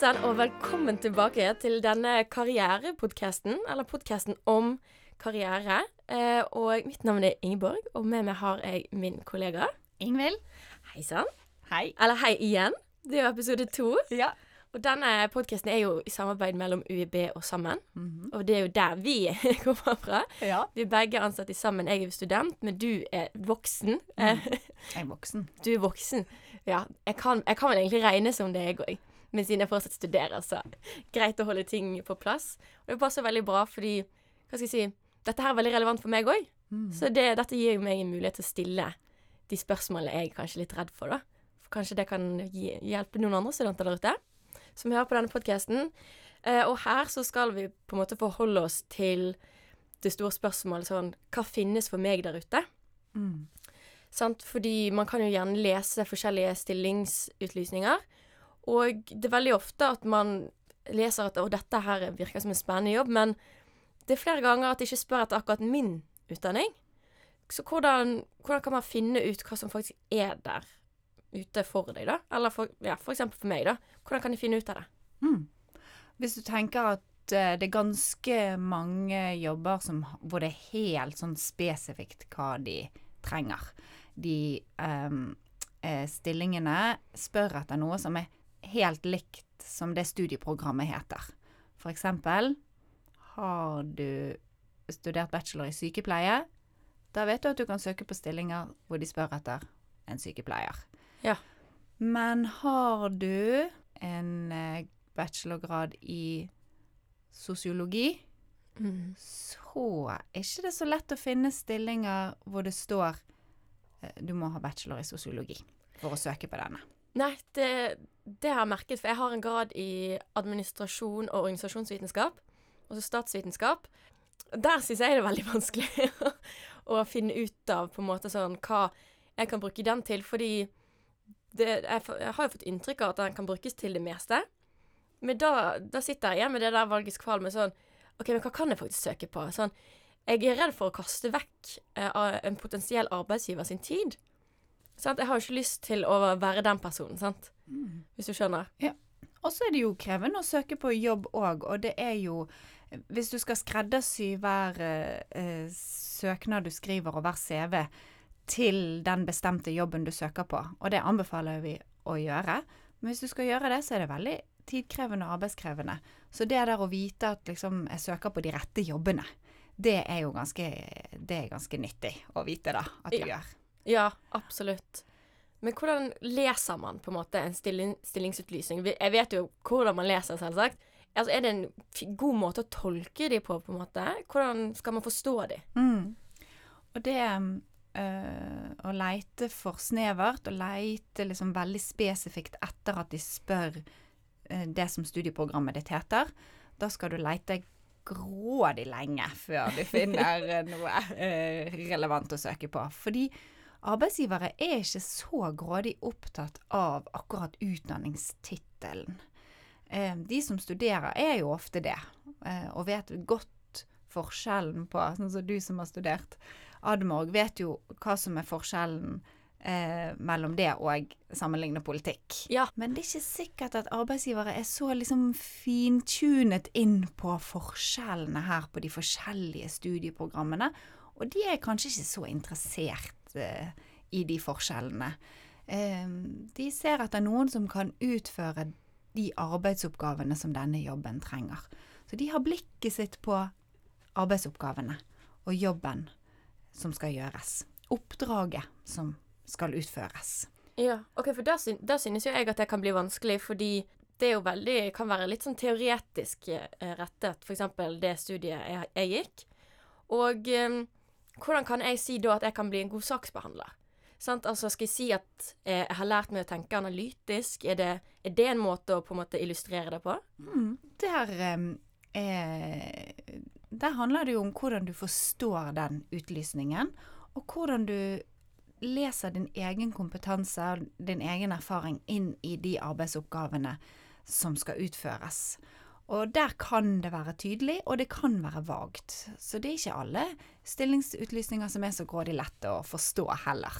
sann, og velkommen tilbake til denne karrierepodkasten, eller podkasten om karriere. Eh, og mitt navn er Ingeborg, og med meg har jeg min kollega Ingvild. Hei sann. Hei. Eller hei igjen. Det er jo episode to. Ja. Og denne podkasten er jo i samarbeid mellom UiB og Sammen. Mhm. Og det er jo der vi kommer fra. ja. Vi er begge ansatt i Sammen. Jeg er jo student, men du er voksen. Mm. Jeg er voksen. Du er voksen. Ja, jeg kan, jeg kan vel egentlig regne som det, jeg òg. Men siden jeg fortsatt studerer, så greit å holde ting på plass. Og det passer veldig bra, fordi Hva skal jeg si Dette her er veldig relevant for meg òg. Mm. Så det, dette gir meg en mulighet til å stille de spørsmålene jeg er kanskje litt redd for, da. For kanskje det kan gi, hjelpe noen andre studenter der ute som hører på denne podkasten. Eh, og her så skal vi på en måte forholde oss til det store spørsmålet sånn Hva finnes for meg der ute? Mm. Sant? Fordi man kan jo gjerne lese forskjellige stillingsutlysninger. Og det er veldig ofte at man leser at 'å, dette her virker som en spennende jobb', men det er flere ganger at de ikke spør etter akkurat min utdanning. Så hvordan, hvordan kan man finne ut hva som faktisk er der ute for deg, da? Eller for, ja, for eksempel for meg, da. Hvordan kan jeg finne ut av det? Mm. Hvis du tenker at eh, det er ganske mange jobber som, hvor det er helt sånn spesifikt hva de trenger. De um, stillingene spør etter noe som er helt likt som det studieprogrammet heter. For eksempel har du studert bachelor i sykepleie, da vet du at du kan søke på stillinger hvor de spør etter en sykepleier. Ja. Men har du en eh, bachelorgrad i sosiologi, Mm. så er ikke det så lett å finne stillinger hvor det står eh, du må ha bachelor i sosiologi for å søke på denne. Nei, det, det har jeg merket, for jeg har en grad i administrasjon og organisasjonsvitenskap, altså statsvitenskap. Der syns jeg det er veldig vanskelig å finne ut av på en måte sånn hva jeg kan bruke den til, fordi det, jeg, jeg har jo fått inntrykk av at den kan brukes til det meste. Men da, da sitter jeg igjen med det der valgets kval med sånn OK, men hva kan jeg faktisk søke på? Sånn, jeg er redd for å kaste vekk eh, en potensiell arbeidsgiver sin tid. Sant? Jeg har jo ikke lyst til å være den personen, sant? Hvis du skjønner. Og så er det jo krevende å søke på jobb òg, og det er jo Hvis du skal skreddersy hver eh, søknad du skriver og hver CV til den bestemte jobben du søker på, og det anbefaler vi å gjøre, men hvis du skal gjøre det, så er det veldig tidkrevende og arbeidskrevende. Så det der å vite at liksom jeg søker på de rette jobbene, det er jo ganske, det er ganske nyttig å vite da, at du Ja. gjør. Ja, absolutt. Men hvordan leser man på en måte en stilling, stillingsutlysning? Jeg vet jo hvordan man leser, selvsagt. Altså, er det en god måte å tolke de på, på en måte? Hvordan skal man forstå de? Mm. Og det øh, å leite for snevert, og leite liksom veldig spesifikt etter at de spør øh, det som studieprogrammet ditt heter, da skal du leite grådig lenge før du finner noe øh, relevant å søke på. Fordi arbeidsgivere er ikke så grådig opptatt av akkurat utdanningstittelen. Eh, De som studerer, er jo ofte det, eh, og vet godt forskjellen på Sånn som du som har studert Admorg, vet jo hva som er forskjellen eh, mellom det og sammenligne politikk. Ja. Men det er ikke sikkert at arbeidsgivere er så liksom fintunet inn på forskjellene her på de forskjellige studieprogrammene, og de er kanskje ikke så interessert eh, i de forskjellene. Eh, de ser etter noen som kan utføre de arbeidsoppgavene som denne jobben trenger. Så de har blikket sitt på arbeidsoppgavene og jobben som skal gjøres. Oppdraget som skal utføres. Ja, ok, for da, syn synes jo jeg at det kan bli vanskelig, fordi det veldig, kan være litt sånn teoretisk eh, rettet, eksempel det studiet jeg, jeg gikk. Og eh, hvordan kan jeg si da at jeg kan bli en god saksbehandler? Sant? Altså, skal jeg si at eh, jeg har lært meg å tenke analytisk? Er det, er det en måte å på en måte illustrere det på? Mm, der, eh, eh, der handler det jo om hvordan du forstår den utlysningen, og hvordan du leser din egen kompetanse og din egen erfaring inn i de arbeidsoppgavene som skal utføres. Og der kan det være tydelig, og det kan være vagt. Så det er ikke alle stillingsutlysninger som er så grådig lette å forstå heller.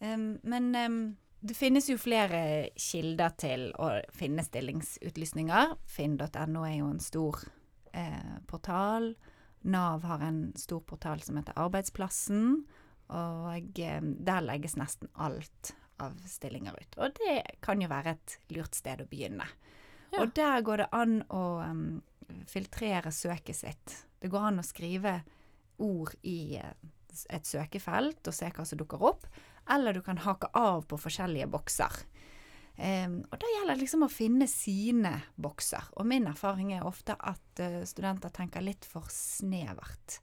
Em, men um, Det finnes jo flere kilder til å finne stillingsutlysninger. Finn.no er jo en stor eh, portal. Nav har en stor portal som heter Arbeidsplassen. Og eh, der legges nesten alt av stillinger ut. Og det kan jo være et lurt sted å begynne. Og der går det an å um, filtrere søket sitt. Det går an å skrive ord i eh, et søkefelt og se hva som dukker opp. Eller du kan hake av på forskjellige bokser. Um, og da gjelder det liksom å finne sine bokser. Og min erfaring er ofte at uh, studenter tenker litt for snevert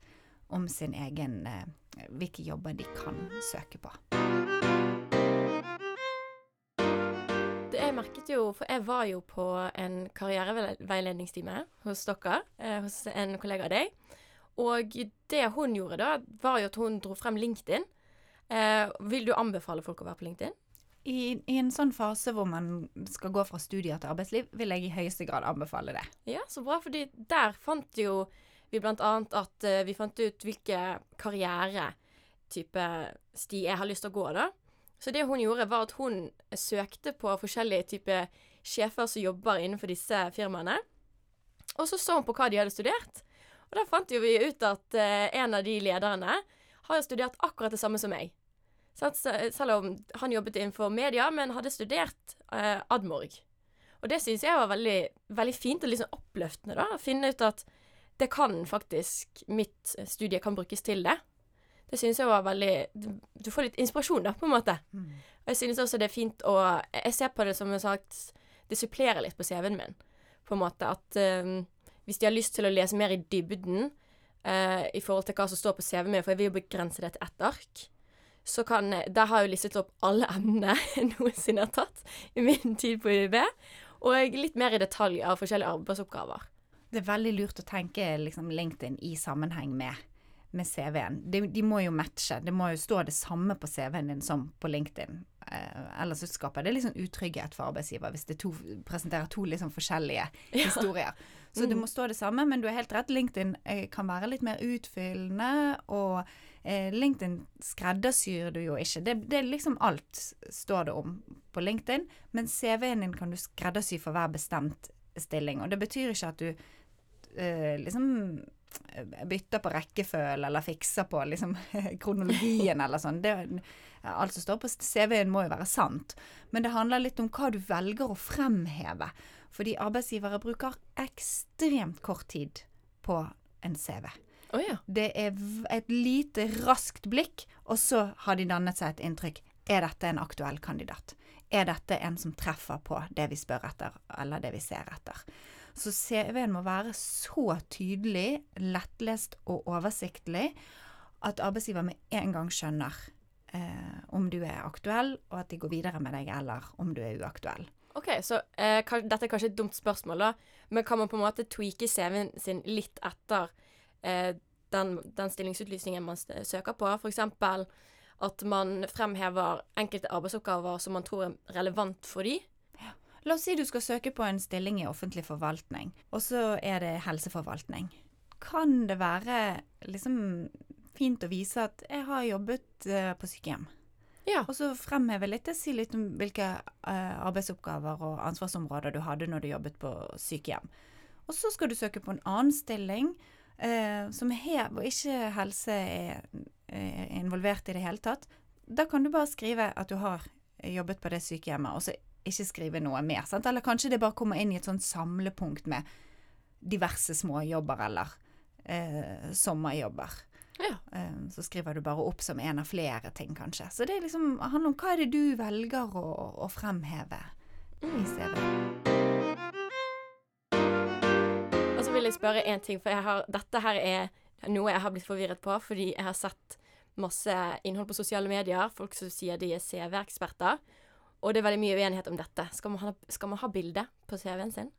om sin egen uh, Hvilke jobber de kan søke på. Jeg merket jo, for jeg var jo på en karriereveiledningstime hos dere, eh, hos en kollega av deg. Og det hun gjorde da, var jo at hun dro frem LinkedIn. Eh, vil du anbefale folk å være på LinkedIn? I, I en sånn fase hvor man skal gå fra studier til arbeidsliv, vil jeg i høyeste grad anbefale det. Ja, så bra, fordi der fant jo vi blant annet at uh, vi fant ut hvilke karrieretype sti jeg har lyst til å gå, da. Så det hun gjorde, var at hun søkte på forskjellige typer sjefer som jobber innenfor disse firmaene. Og så så hun på hva de hadde studert. Og da fant vi ut at eh, en av de lederne har studert akkurat det samme som meg. Så- Selv om han jobbet innenfor media, men hadde studert eh, Admorg. Og det syns jeg var veldig, veldig fint og liksom oppløftende, da. Å finne ut at det kan faktisk Mitt studie kan brukes til det. Det syns jeg var veldig du- får litt inspirasjon, da, på en måte. Og jeg synes også det er fint å Jeg ser på det som en sagt Det supplerer litt på CV-en min, på en måte. At eh, hvis de har lyst til å lese mer i dybden uh, i forhold til hva som står på CV-en min, for jeg vil jo begrense det til ett ark, så kan Der har jeg jo listet opp alle emnene jeg noensinne har tatt i min tid på UiB, og litt mer i detalj av forskjellige arbeidsoppgaver. Det er veldig lurt å tenke liksom, LinkedIn i sammenheng med, med CV-en. De, de må jo matche. Det må jo stå det samme på CV-en din som på LinkedIn. Eh, ellers så skaper det liksom utrygghet for arbeidsgiver hvis det to, presenterer to liksom forskjellige Ja. historier. Så det må stå det samme, men du har helt rett. LinkedIn eh, kan være litt mer utfyllende, og eh, LinkedIn skreddersyr du jo ikke. Det, det er liksom alt står det om på LinkedIn, men CV-en din kan du skreddersy for hver bestemt stilling. Og det betyr ikke at du eh, liksom bytter på rekkefølge eller fikser på liksom kronologien eller sånn. Det, alt som står på CV-en må jo være sant. Men det handler litt om hva du velger å fremheve. Fordi arbeidsgivere bruker ekstremt kort tid på en CV. Oh, ja. Det er et lite, raskt blikk, og så har de dannet seg et inntrykk. Er dette en aktuell kandidat? Er dette en som treffer på det vi spør etter, eller det vi ser etter? Så CV-en må være så tydelig, lettlest og oversiktlig at arbeidsgiver med en gang skjønner eh, om du er aktuell, og at de går videre med deg, eller om du er uaktuell. OK, så eh, dette er kanskje et dumt spørsmål, da, men kan man på en måte tweake CV-en sin litt etter eh, den, den stillingsutlysningen man søker på? Eksempel at man fremhever enkelte arbeidsoppgaver som man tror er relevant for de. La oss si du skal søke på en stilling i offentlig forvaltning, og så er det helseforvaltning. Kan det være liksom fint å vise at jeg har jobbet eh, på sykehjem? Ja. Og så fremheve litt, si litt om hvilke eh, arbeidsoppgaver og ansvarsområder du hadde når du jobbet på sykehjem. Og så skal du søke på en annen stilling eh, som er hvor ikke helse er, er involvert i det hele tatt. Da kan du bare skrive at du har jobbet på det sykehjemmet, og så ikke skrive noe mer. Sant? Eller kanskje det bare kommer inn i et sånn samlepunkt med diverse småjobber eller eh, sommerjobber. Ja. Eh, så skriver du bare opp som en av flere ting, kanskje. Så det liksom, handler om hva er det du velger å, å fremheve i CV. Og så vil jeg spørre én ting, for har, dette her er noe jeg har blitt forvirret på, fordi jeg har sett masse innhold på sosiale medier, folk som sier de er CV-eksperter, og det er veldig mye uenighet om dette. Skal man ha, skal man ha bilde på CV-en sin?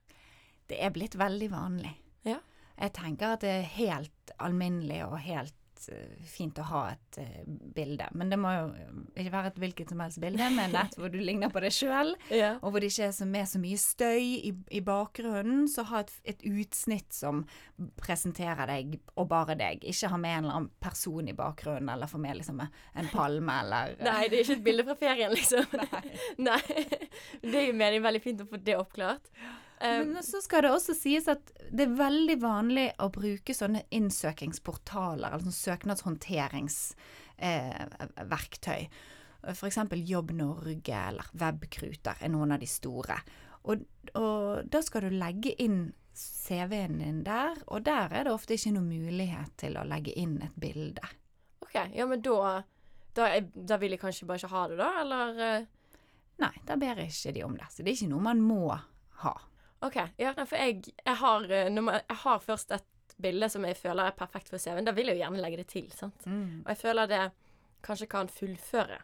Det er blitt veldig vanlig. Ja. Jeg tenker at det er helt alminnelig og helt eh, fint å ha et eh, bilde. Men det må jo ikke være et hvilket som helst bilde, men et hvor du ligner på deg sjøl, Ja. og hvor det ikke er så, med så mye støy i, i bakgrunnen. Så ha et, et utsnitt som presenterer deg og bare deg. Ikke ha med en eller annen person i bakgrunnen, eller få med liksom en palme, eller Nei, det er ikke et bilde fra ferien, liksom. Nei. Nei. Det er jo meningen veldig fint å få det oppklart. Um, Men så skal det også sies at det er veldig vanlig å bruke sånne innsøkingsportaler, altså søknadshåndteringsverktøy. Eh, eksempel Jobb Norge eller Webkruter er noen av de store. Og, og da skal du legge inn CV-en din der, og der er det ofte ikke noe mulighet til å legge inn et bilde. OK, ja, men da da, da vil jeg kanskje bare ikke ha det, da? Eller eh, Nei, da ber jeg ikke de om det. Så det er ikke noe man må ha. OK. Ja, nei, for jeg, jeg, har, eh, jeg har først et bilde som jeg føler er perfekt for CV-en. Da vil jeg jo gjerne legge det til, sant. Og jeg føler det kanskje kan fullføre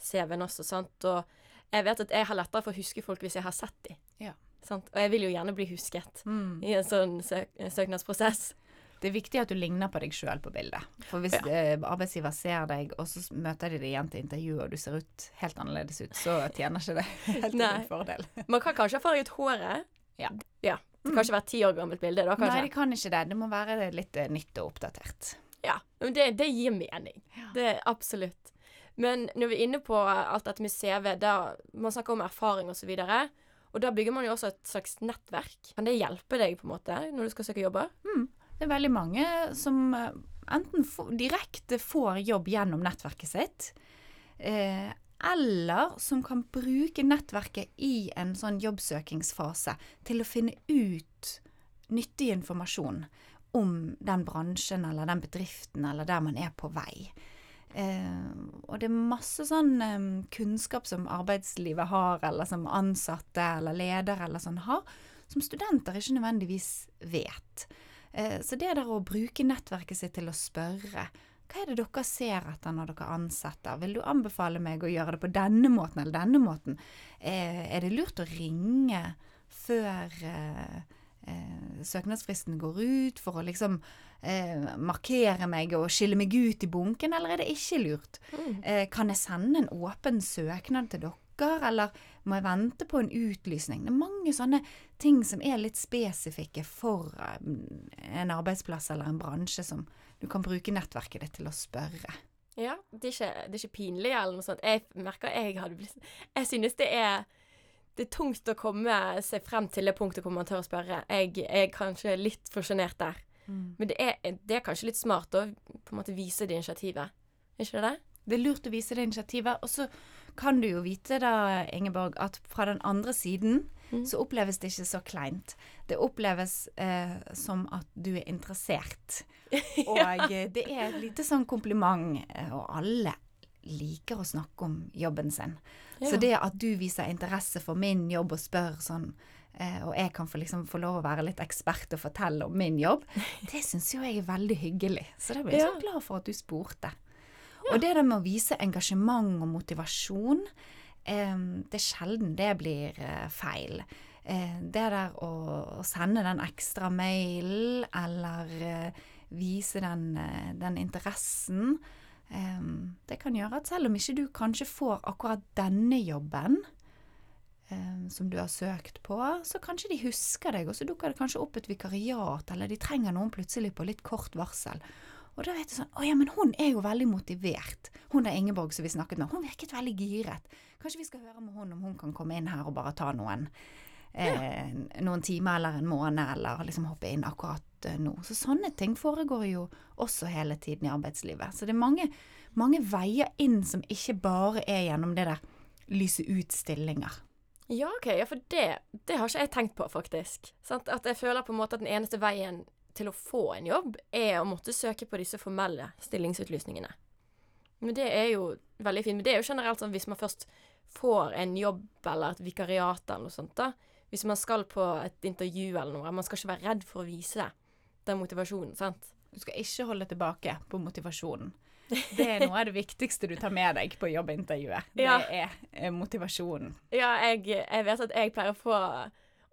CV-en også, sant. Og jeg vet at jeg har lettere for å huske folk hvis jeg har sett dem. Ja. Sant? Og jeg vil jo gjerne bli husket Mm. i en sånn søk søknadsprosess. Det er viktig at du ligner på deg sjøl på bildet. For hvis Ja. eh, arbeidsgiver ser deg, og så møter de deg igjen til intervju, og du ser ut helt annerledes ut, så tjener ikke det helt til din fordel. Man kan kanskje ha farget håret. Ja. ja. Det kan ikke være ti år gammelt bilde, da, kanskje. Nei, det kan ikke det. Det må være litt eh, nytt og oppdatert. Ja, men det, det gir mening. Ja. Det er absolutt. Men når vi er inne på alt dette med CV, da man snakker om erfaring og så og da bygger man jo også et slags nettverk. Kan det hjelpe deg på en måte når du skal søke jobber? Det er veldig mange som eh, enten direkte får jobb gjennom nettverket sitt, eh, eller som kan bruke nettverket i en sånn jobbsøkingsfase til å finne ut nyttig informasjon om den bransjen eller den bedriften eller der man er på vei. Eh, og det er masse sånn eh, kunnskap som arbeidslivet har, eller som ansatte eller ledere eller sånn har, som studenter ikke nødvendigvis vet. Eh, Så det der å bruke nettverket sitt til å spørre hva er det dere ser etter når dere ansetter? Vil du anbefale meg å gjøre det på denne måten eller denne måten? Eh, Er det lurt å ringe før eh, eh, søknadsfristen går ut, for å liksom eh, markere meg og skille meg ut i bunken, eller er det ikke lurt? Eh, kan jeg sende en åpen søknad til dere, eller må jeg vente på en utlysning? Det er mange sånne ting som er litt spesifikke for en arbeidsplass eller en bransje som du kan bruke nettverket ditt til å spørre. Ja, det er ikke, det er ikke pinlig eller noe sånt. Jeg merker jeg hadde blitt Jeg synes det er det er tungt å komme seg frem til det punktet hvor man tør å spørre. Jeg er kanskje litt for sjenert der. Men det er, det er kanskje litt smart å på en måte vise det initiativet. Er ikke det det? Det er lurt å vise det initiativet. Og så kan du jo vite da, Ingeborg, at fra den andre siden Mm. så oppleves det ikke så kleint. Det oppleves eh, som at du er interessert. Og ja. det er et lite sånn kompliment, eh, og alle liker å snakke om jobben sin. Så det at du viser interesse for min jobb og spør sånn eh, og jeg kan få, liksom, få lov å være litt ekspert og fortelle om min jobb, det syns jo jeg er veldig hyggelig. Så da blir jeg Ja. så glad for at du spurte. Og det der med å vise engasjement og motivasjon, eh, det er sjelden det blir eh, feil. Eh, det der å, å sende den ekstra mail, eller eh, vise den, den interessen, det kan gjøre at selv om ikke du kanskje får akkurat denne jobben, som du har søkt på, så kanskje de husker deg, og så dukker det kanskje opp et vikariat, eller de trenger noen plutselig på litt kort varsel. Og da vet du sånn Å ja, men hun er jo veldig motivert. Hun er Ingeborg som vi snakket med. Hun virket veldig giret. Kanskje vi skal høre med hun om hun kan komme inn her og bare ta noen eh, noen timer eller en måned, eller liksom hoppe inn akkurat eh, nå. Så sånne ting foregår jo også hele tiden i arbeidslivet. Så det er mange, mange veier inn som ikke bare er gjennom det der lyse ut stillinger. Ja, OK. Ja, for det, det har ikke jeg tenkt på, faktisk. Sant? At jeg føler på en måte at den eneste veien til å få en jobb, er å måtte søke på disse formelle stillingsutlysningene. Men det er jo veldig fint. Men det er jo generelt sånn hvis man først får en jobb eller et vikariat eller noe sånt, da. Hvis man skal på et intervju eller noe, man skal ikke være redd for å vise den motivasjonen, sant. Du skal ikke holde tilbake på motivasjonen. Det er noe av det viktigste du tar med deg på jobbintervjuet. Det Ja. er eh, motivasjonen. Ja, jeg, jeg vet at jeg pleier å få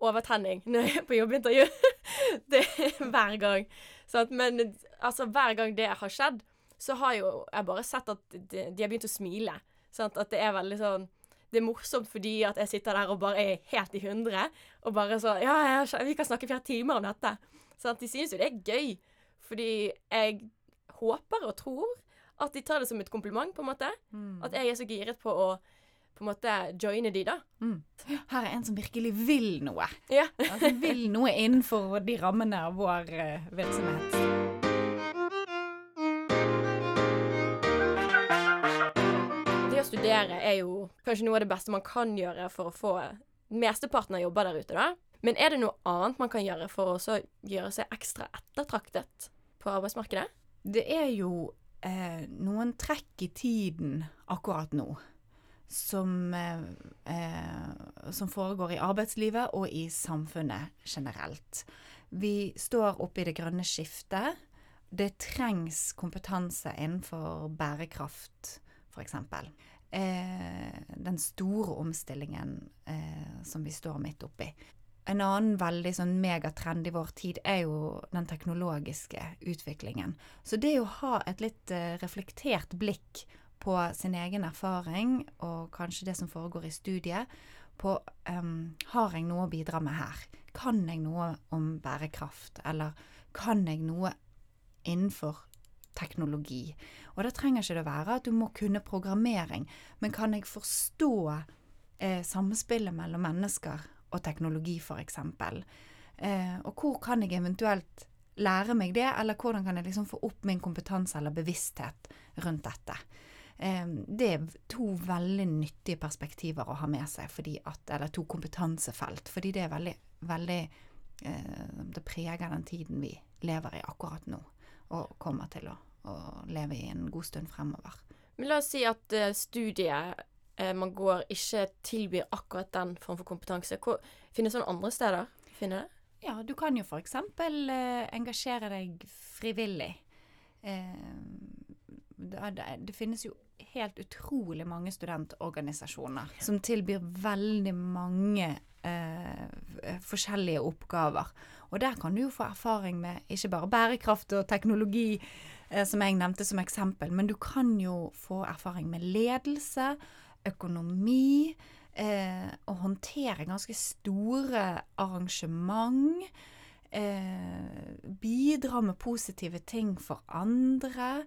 overtenning når jeg er på jobbintervju. det er hver gang. Sånn, Men altså, hver gang det har skjedd, så har jo jeg bare sett at de, de har begynt å smile. Sånn, At det er veldig sånn Det er morsomt fordi at jeg sitter der og bare er helt i hundre. Og bare så Ja, jeg, vi kan snakke flere timer om dette. Sånn, De synes jo det er gøy. Fordi jeg håper og tror at de tar det som et kompliment, på en måte. At jeg er så giret på å på en måte joine de, da. Mm. Her er en som virkelig vil noe. Ja. Altså vil noe innenfor de rammene av vår uh, virksomhet. Det å studere er jo kanskje noe av det beste man kan gjøre for å få mesteparten av jobber der ute, da. Men er det noe annet man kan gjøre for å gjøre seg ekstra ettertraktet på arbeidsmarkedet? Det er jo eh, noen trekk i tiden akkurat nå som, eh, eh, som foregår i arbeidslivet og i samfunnet generelt. Vi står oppe i det grønne skiftet. Det trengs kompetanse innenfor bærekraft, f.eks. Eh, den store omstillingen eh, som vi står midt oppi. En annen veldig sånn megatrend i vår tid er jo den teknologiske utviklingen. Så det å ha et litt eh, reflektert blikk på sin egen erfaring, og kanskje det som foregår i studiet, på um, har jeg noe å bidra med her? Kan jeg noe om bærekraft? Eller kan jeg noe innenfor teknologi? Og da trenger ikke det være at du må kunne programmering, men kan jeg forstå eh, samspillet mellom mennesker og teknologi, f.eks.? Eh, og hvor kan jeg eventuelt lære meg det, eller hvordan kan jeg liksom få opp min kompetanse eller bevissthet rundt dette? Eh, det er to veldig nyttige perspektiver å ha med seg, fordi at, eller to kompetansefelt, fordi det er veldig, veldig eh, Det preger den tiden vi lever i akkurat nå, og kommer til å, å leve i en god stund fremover. Men la oss si at eh, studiet eh, man går, ikke tilbyr akkurat den form for kompetanse. Hvor, finnes det andre steder? Finner det? Ja, du kan jo f.eks. Eh, engasjere deg frivillig. Eh, det, det, det finnes jo helt utrolig mange studentorganisasjoner som tilbyr veldig mange eh, forskjellige oppgaver. Og der kan du jo få erfaring med ikke bare bærekraft og teknologi, eh, som jeg nevnte som eksempel, men du kan jo få erfaring med ledelse, økonomi, eh, å håndtere ganske store arrangement. Eh, bidra med positive ting for andre.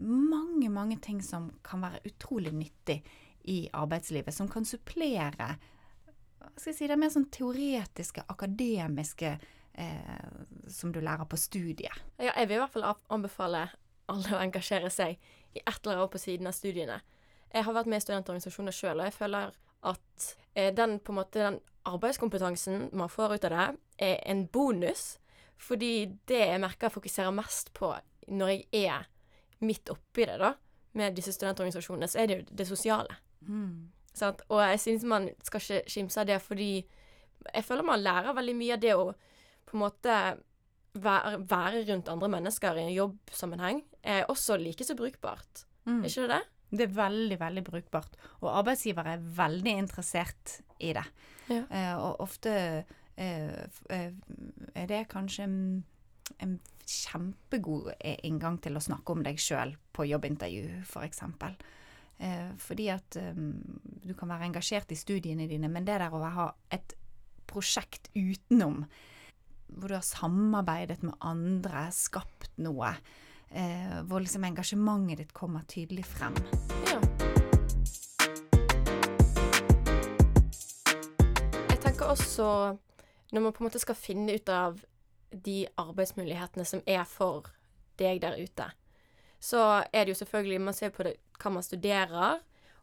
Mange, mange ting som kan være utrolig nyttig i arbeidslivet. Som kan supplere skal jeg si, det mer sånn teoretiske, akademiske eh, som du lærer på studiet. Ja, jeg vil i hvert fall anbefale alle å engasjere seg i et eller annet på siden av studiene. Jeg har vært med i studentorganisasjoner sjøl, og jeg føler at eh, den, på en måte, den arbeidskompetansen man får ut av det, er en bonus. Fordi det jeg merker jeg fokuserer mest på når jeg er midt oppi det, da, med disse studentorganisasjonene, så er det jo det sosiale. Sant? Og jeg synes man skal ikke skimse av det, fordi jeg føler man lærer veldig mye av det å på en måte være, være rundt andre mennesker i en jobbsammenheng, er også like så brukbart. Mm. Er ikke det det? Det er veldig, veldig brukbart. Og arbeidsgivere er veldig interessert i det. Ja. Eh, og ofte eh, eh, er det kanskje en, kjempegod inngang til å snakke om deg sjøl på jobbintervju, f.eks. For eh, fordi at eh, du kan være engasjert i studiene dine, men det der å ha et prosjekt utenom, hvor du har samarbeidet med andre, skapt noe, eh, hvor liksom engasjementet ditt kommer tydelig frem. Ja. Jeg tenker også når man på en måte skal finne ut av de arbeidsmulighetene som er for deg der ute, så er det jo selvfølgelig Man ser på det, hva man studerer,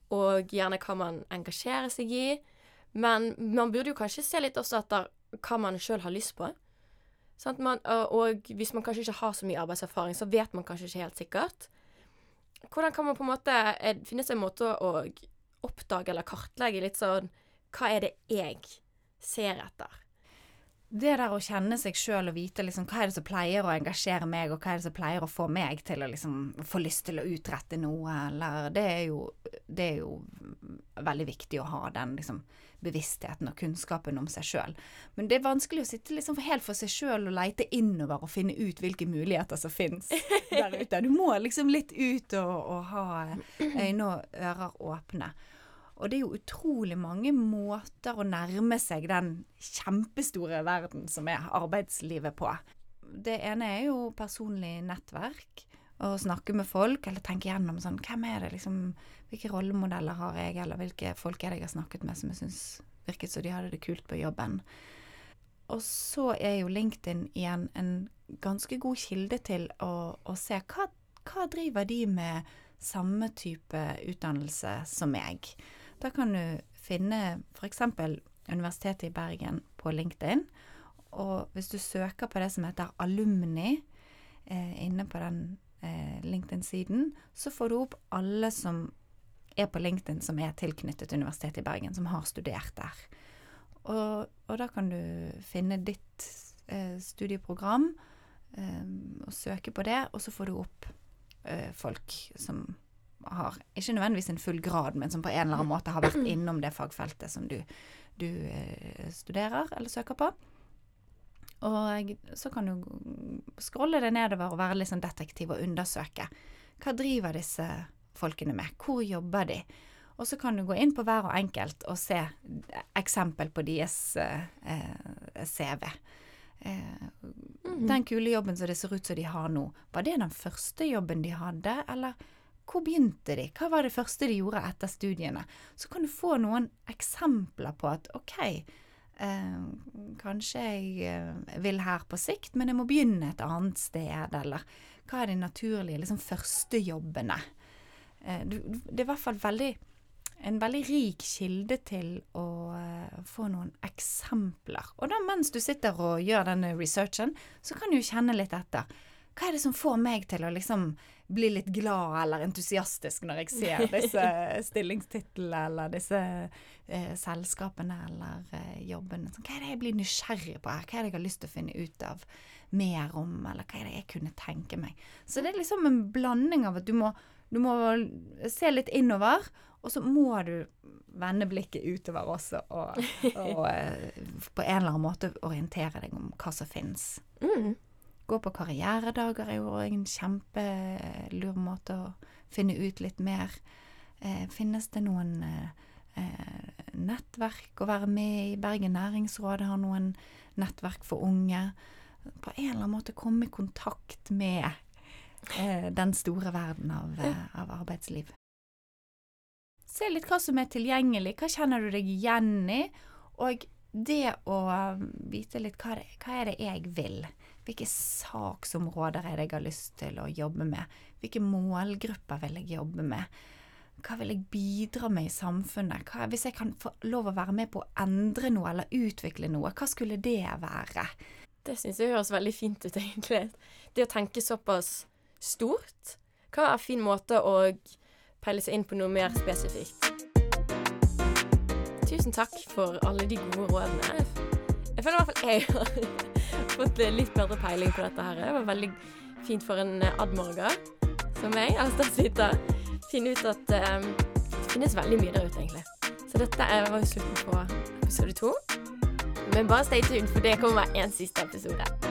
og gjerne hva man engasjerer seg i. Men man burde jo kanskje se litt også etter hva man sjøl har lyst på. Sånn Man, og, hvis man kanskje ikke har så mye arbeidserfaring, så vet man kanskje ikke helt sikkert. Hvordan kan man på en måte finne seg en måte å oppdage eller kartlegge litt sånn Hva er det jeg ser etter? Det der å kjenne seg sjøl og vite liksom, hva er det som pleier å engasjere meg, og hva er det som pleier å få meg til å liksom, få lyst til å utrette noe, eller Det er jo, det er jo veldig viktig å ha den liksom, bevisstheten og kunnskapen om seg sjøl. Men det er vanskelig å sitte liksom helt for seg sjøl og leite innover og finne ut hvilke muligheter som finnes der ute. Du må liksom litt ut og, og ha øyne og ører åpne. Og det er jo utrolig mange måter å nærme seg den kjempestore verden som er arbeidslivet på. Det ene er jo personlig nettverk. Å snakke med folk, eller tenke gjennom sånn Hvem er det, liksom Hvilke rollemodeller har jeg, eller hvilke folk er det jeg har snakket med som jeg syns virket som de hadde det kult på jobben. Og så er jo LinkedIn igjen en ganske god kilde til å, å se hva, hva driver de med samme type utdannelse som meg. Da kan du finne f.eks. Universitetet i Bergen på LinkedIn. Og hvis du søker på det som heter alumni eh, inne på den eh, LinkedIn-siden, så får du opp alle som er på LinkedIn som er tilknyttet Universitetet i Bergen, som har studert der. Og, og da kan du finne ditt eh, studieprogram eh, og søke på det, og så får du opp eh, folk som har ikke nødvendigvis en full grad, men som på en eller annen måte har vært innom det fagfeltet som du, du eh, studerer eller søker på. Og så kan du scrolle det nedover og være litt sånn detektiv og undersøke. Hva driver disse folkene med? Hvor jobber de? Og så kan du gå inn på hver og enkelt og se eksempel på deres eh, CV. Eh, mhm. Den kule jobben som det ser ut som de har nå, var det den første jobben de hadde, eller hvor begynte de? Hva var det første de gjorde etter studiene? Så kan du få noen eksempler på at OK, eh, kanskje jeg vil her på sikt, men jeg må begynne et annet sted, eller hva er de naturlige liksom førstejobbene? Eh, det er i hvert fall veldig en veldig rik kilde til å eh, få noen eksempler. Og da mens du sitter og gjør denne researchen, så kan du kjenne litt etter. Hva er det som får meg til å liksom bli litt glad eller entusiastisk når jeg ser disse stillingstitlene eller disse eh, selskapene eller eh, jobbene. Hva er det jeg blir nysgjerrig på her? Hva er det jeg har lyst til å finne ut av mer om, eller hva er det jeg kunne tenke meg? Så det er liksom en blanding av at du må, du må se litt innover, og så må du vende blikket utover også og, og eh, på en eller annen måte orientere deg om hva som finnes. Mm. Gå på karrieredager er jo en kjempelur måte å finne ut litt mer. Eh, finnes det noen eh, nettverk å være med i? Bergen næringsråd har noen nettverk for unge. På en eller annen måte komme i kontakt med eh, den store verden av, eh, av arbeidsliv. Se litt hva som er tilgjengelig. Hva kjenner du deg igjen i? Og det å vite litt hva, det, hva er det jeg vil. Hvilke saksområder er det jeg har lyst til å jobbe med? Hvilke målgrupper vil jeg jobbe med? Hva vil jeg bidra med i samfunnet? Hva, hvis jeg kan få lov å være med på å endre noe eller utvikle noe, hva skulle det være? Det syns jeg høres veldig fint ut, egentlig. Det å tenke såpass stort kan være en fin måte å peile seg inn på noe mer spesifikt. Tusen takk for alle de gode rådene. Jeg føler i hvert fall jeg har fått litt bedre peiling på dette her. Det var veldig fint for en eh, admorger som meg, altså statsviter, finne ut at um, det finnes veldig mye der ute, egentlig. Så dette var jo slutten på episode to. Men bare stay tuned, for det kommer en siste episode.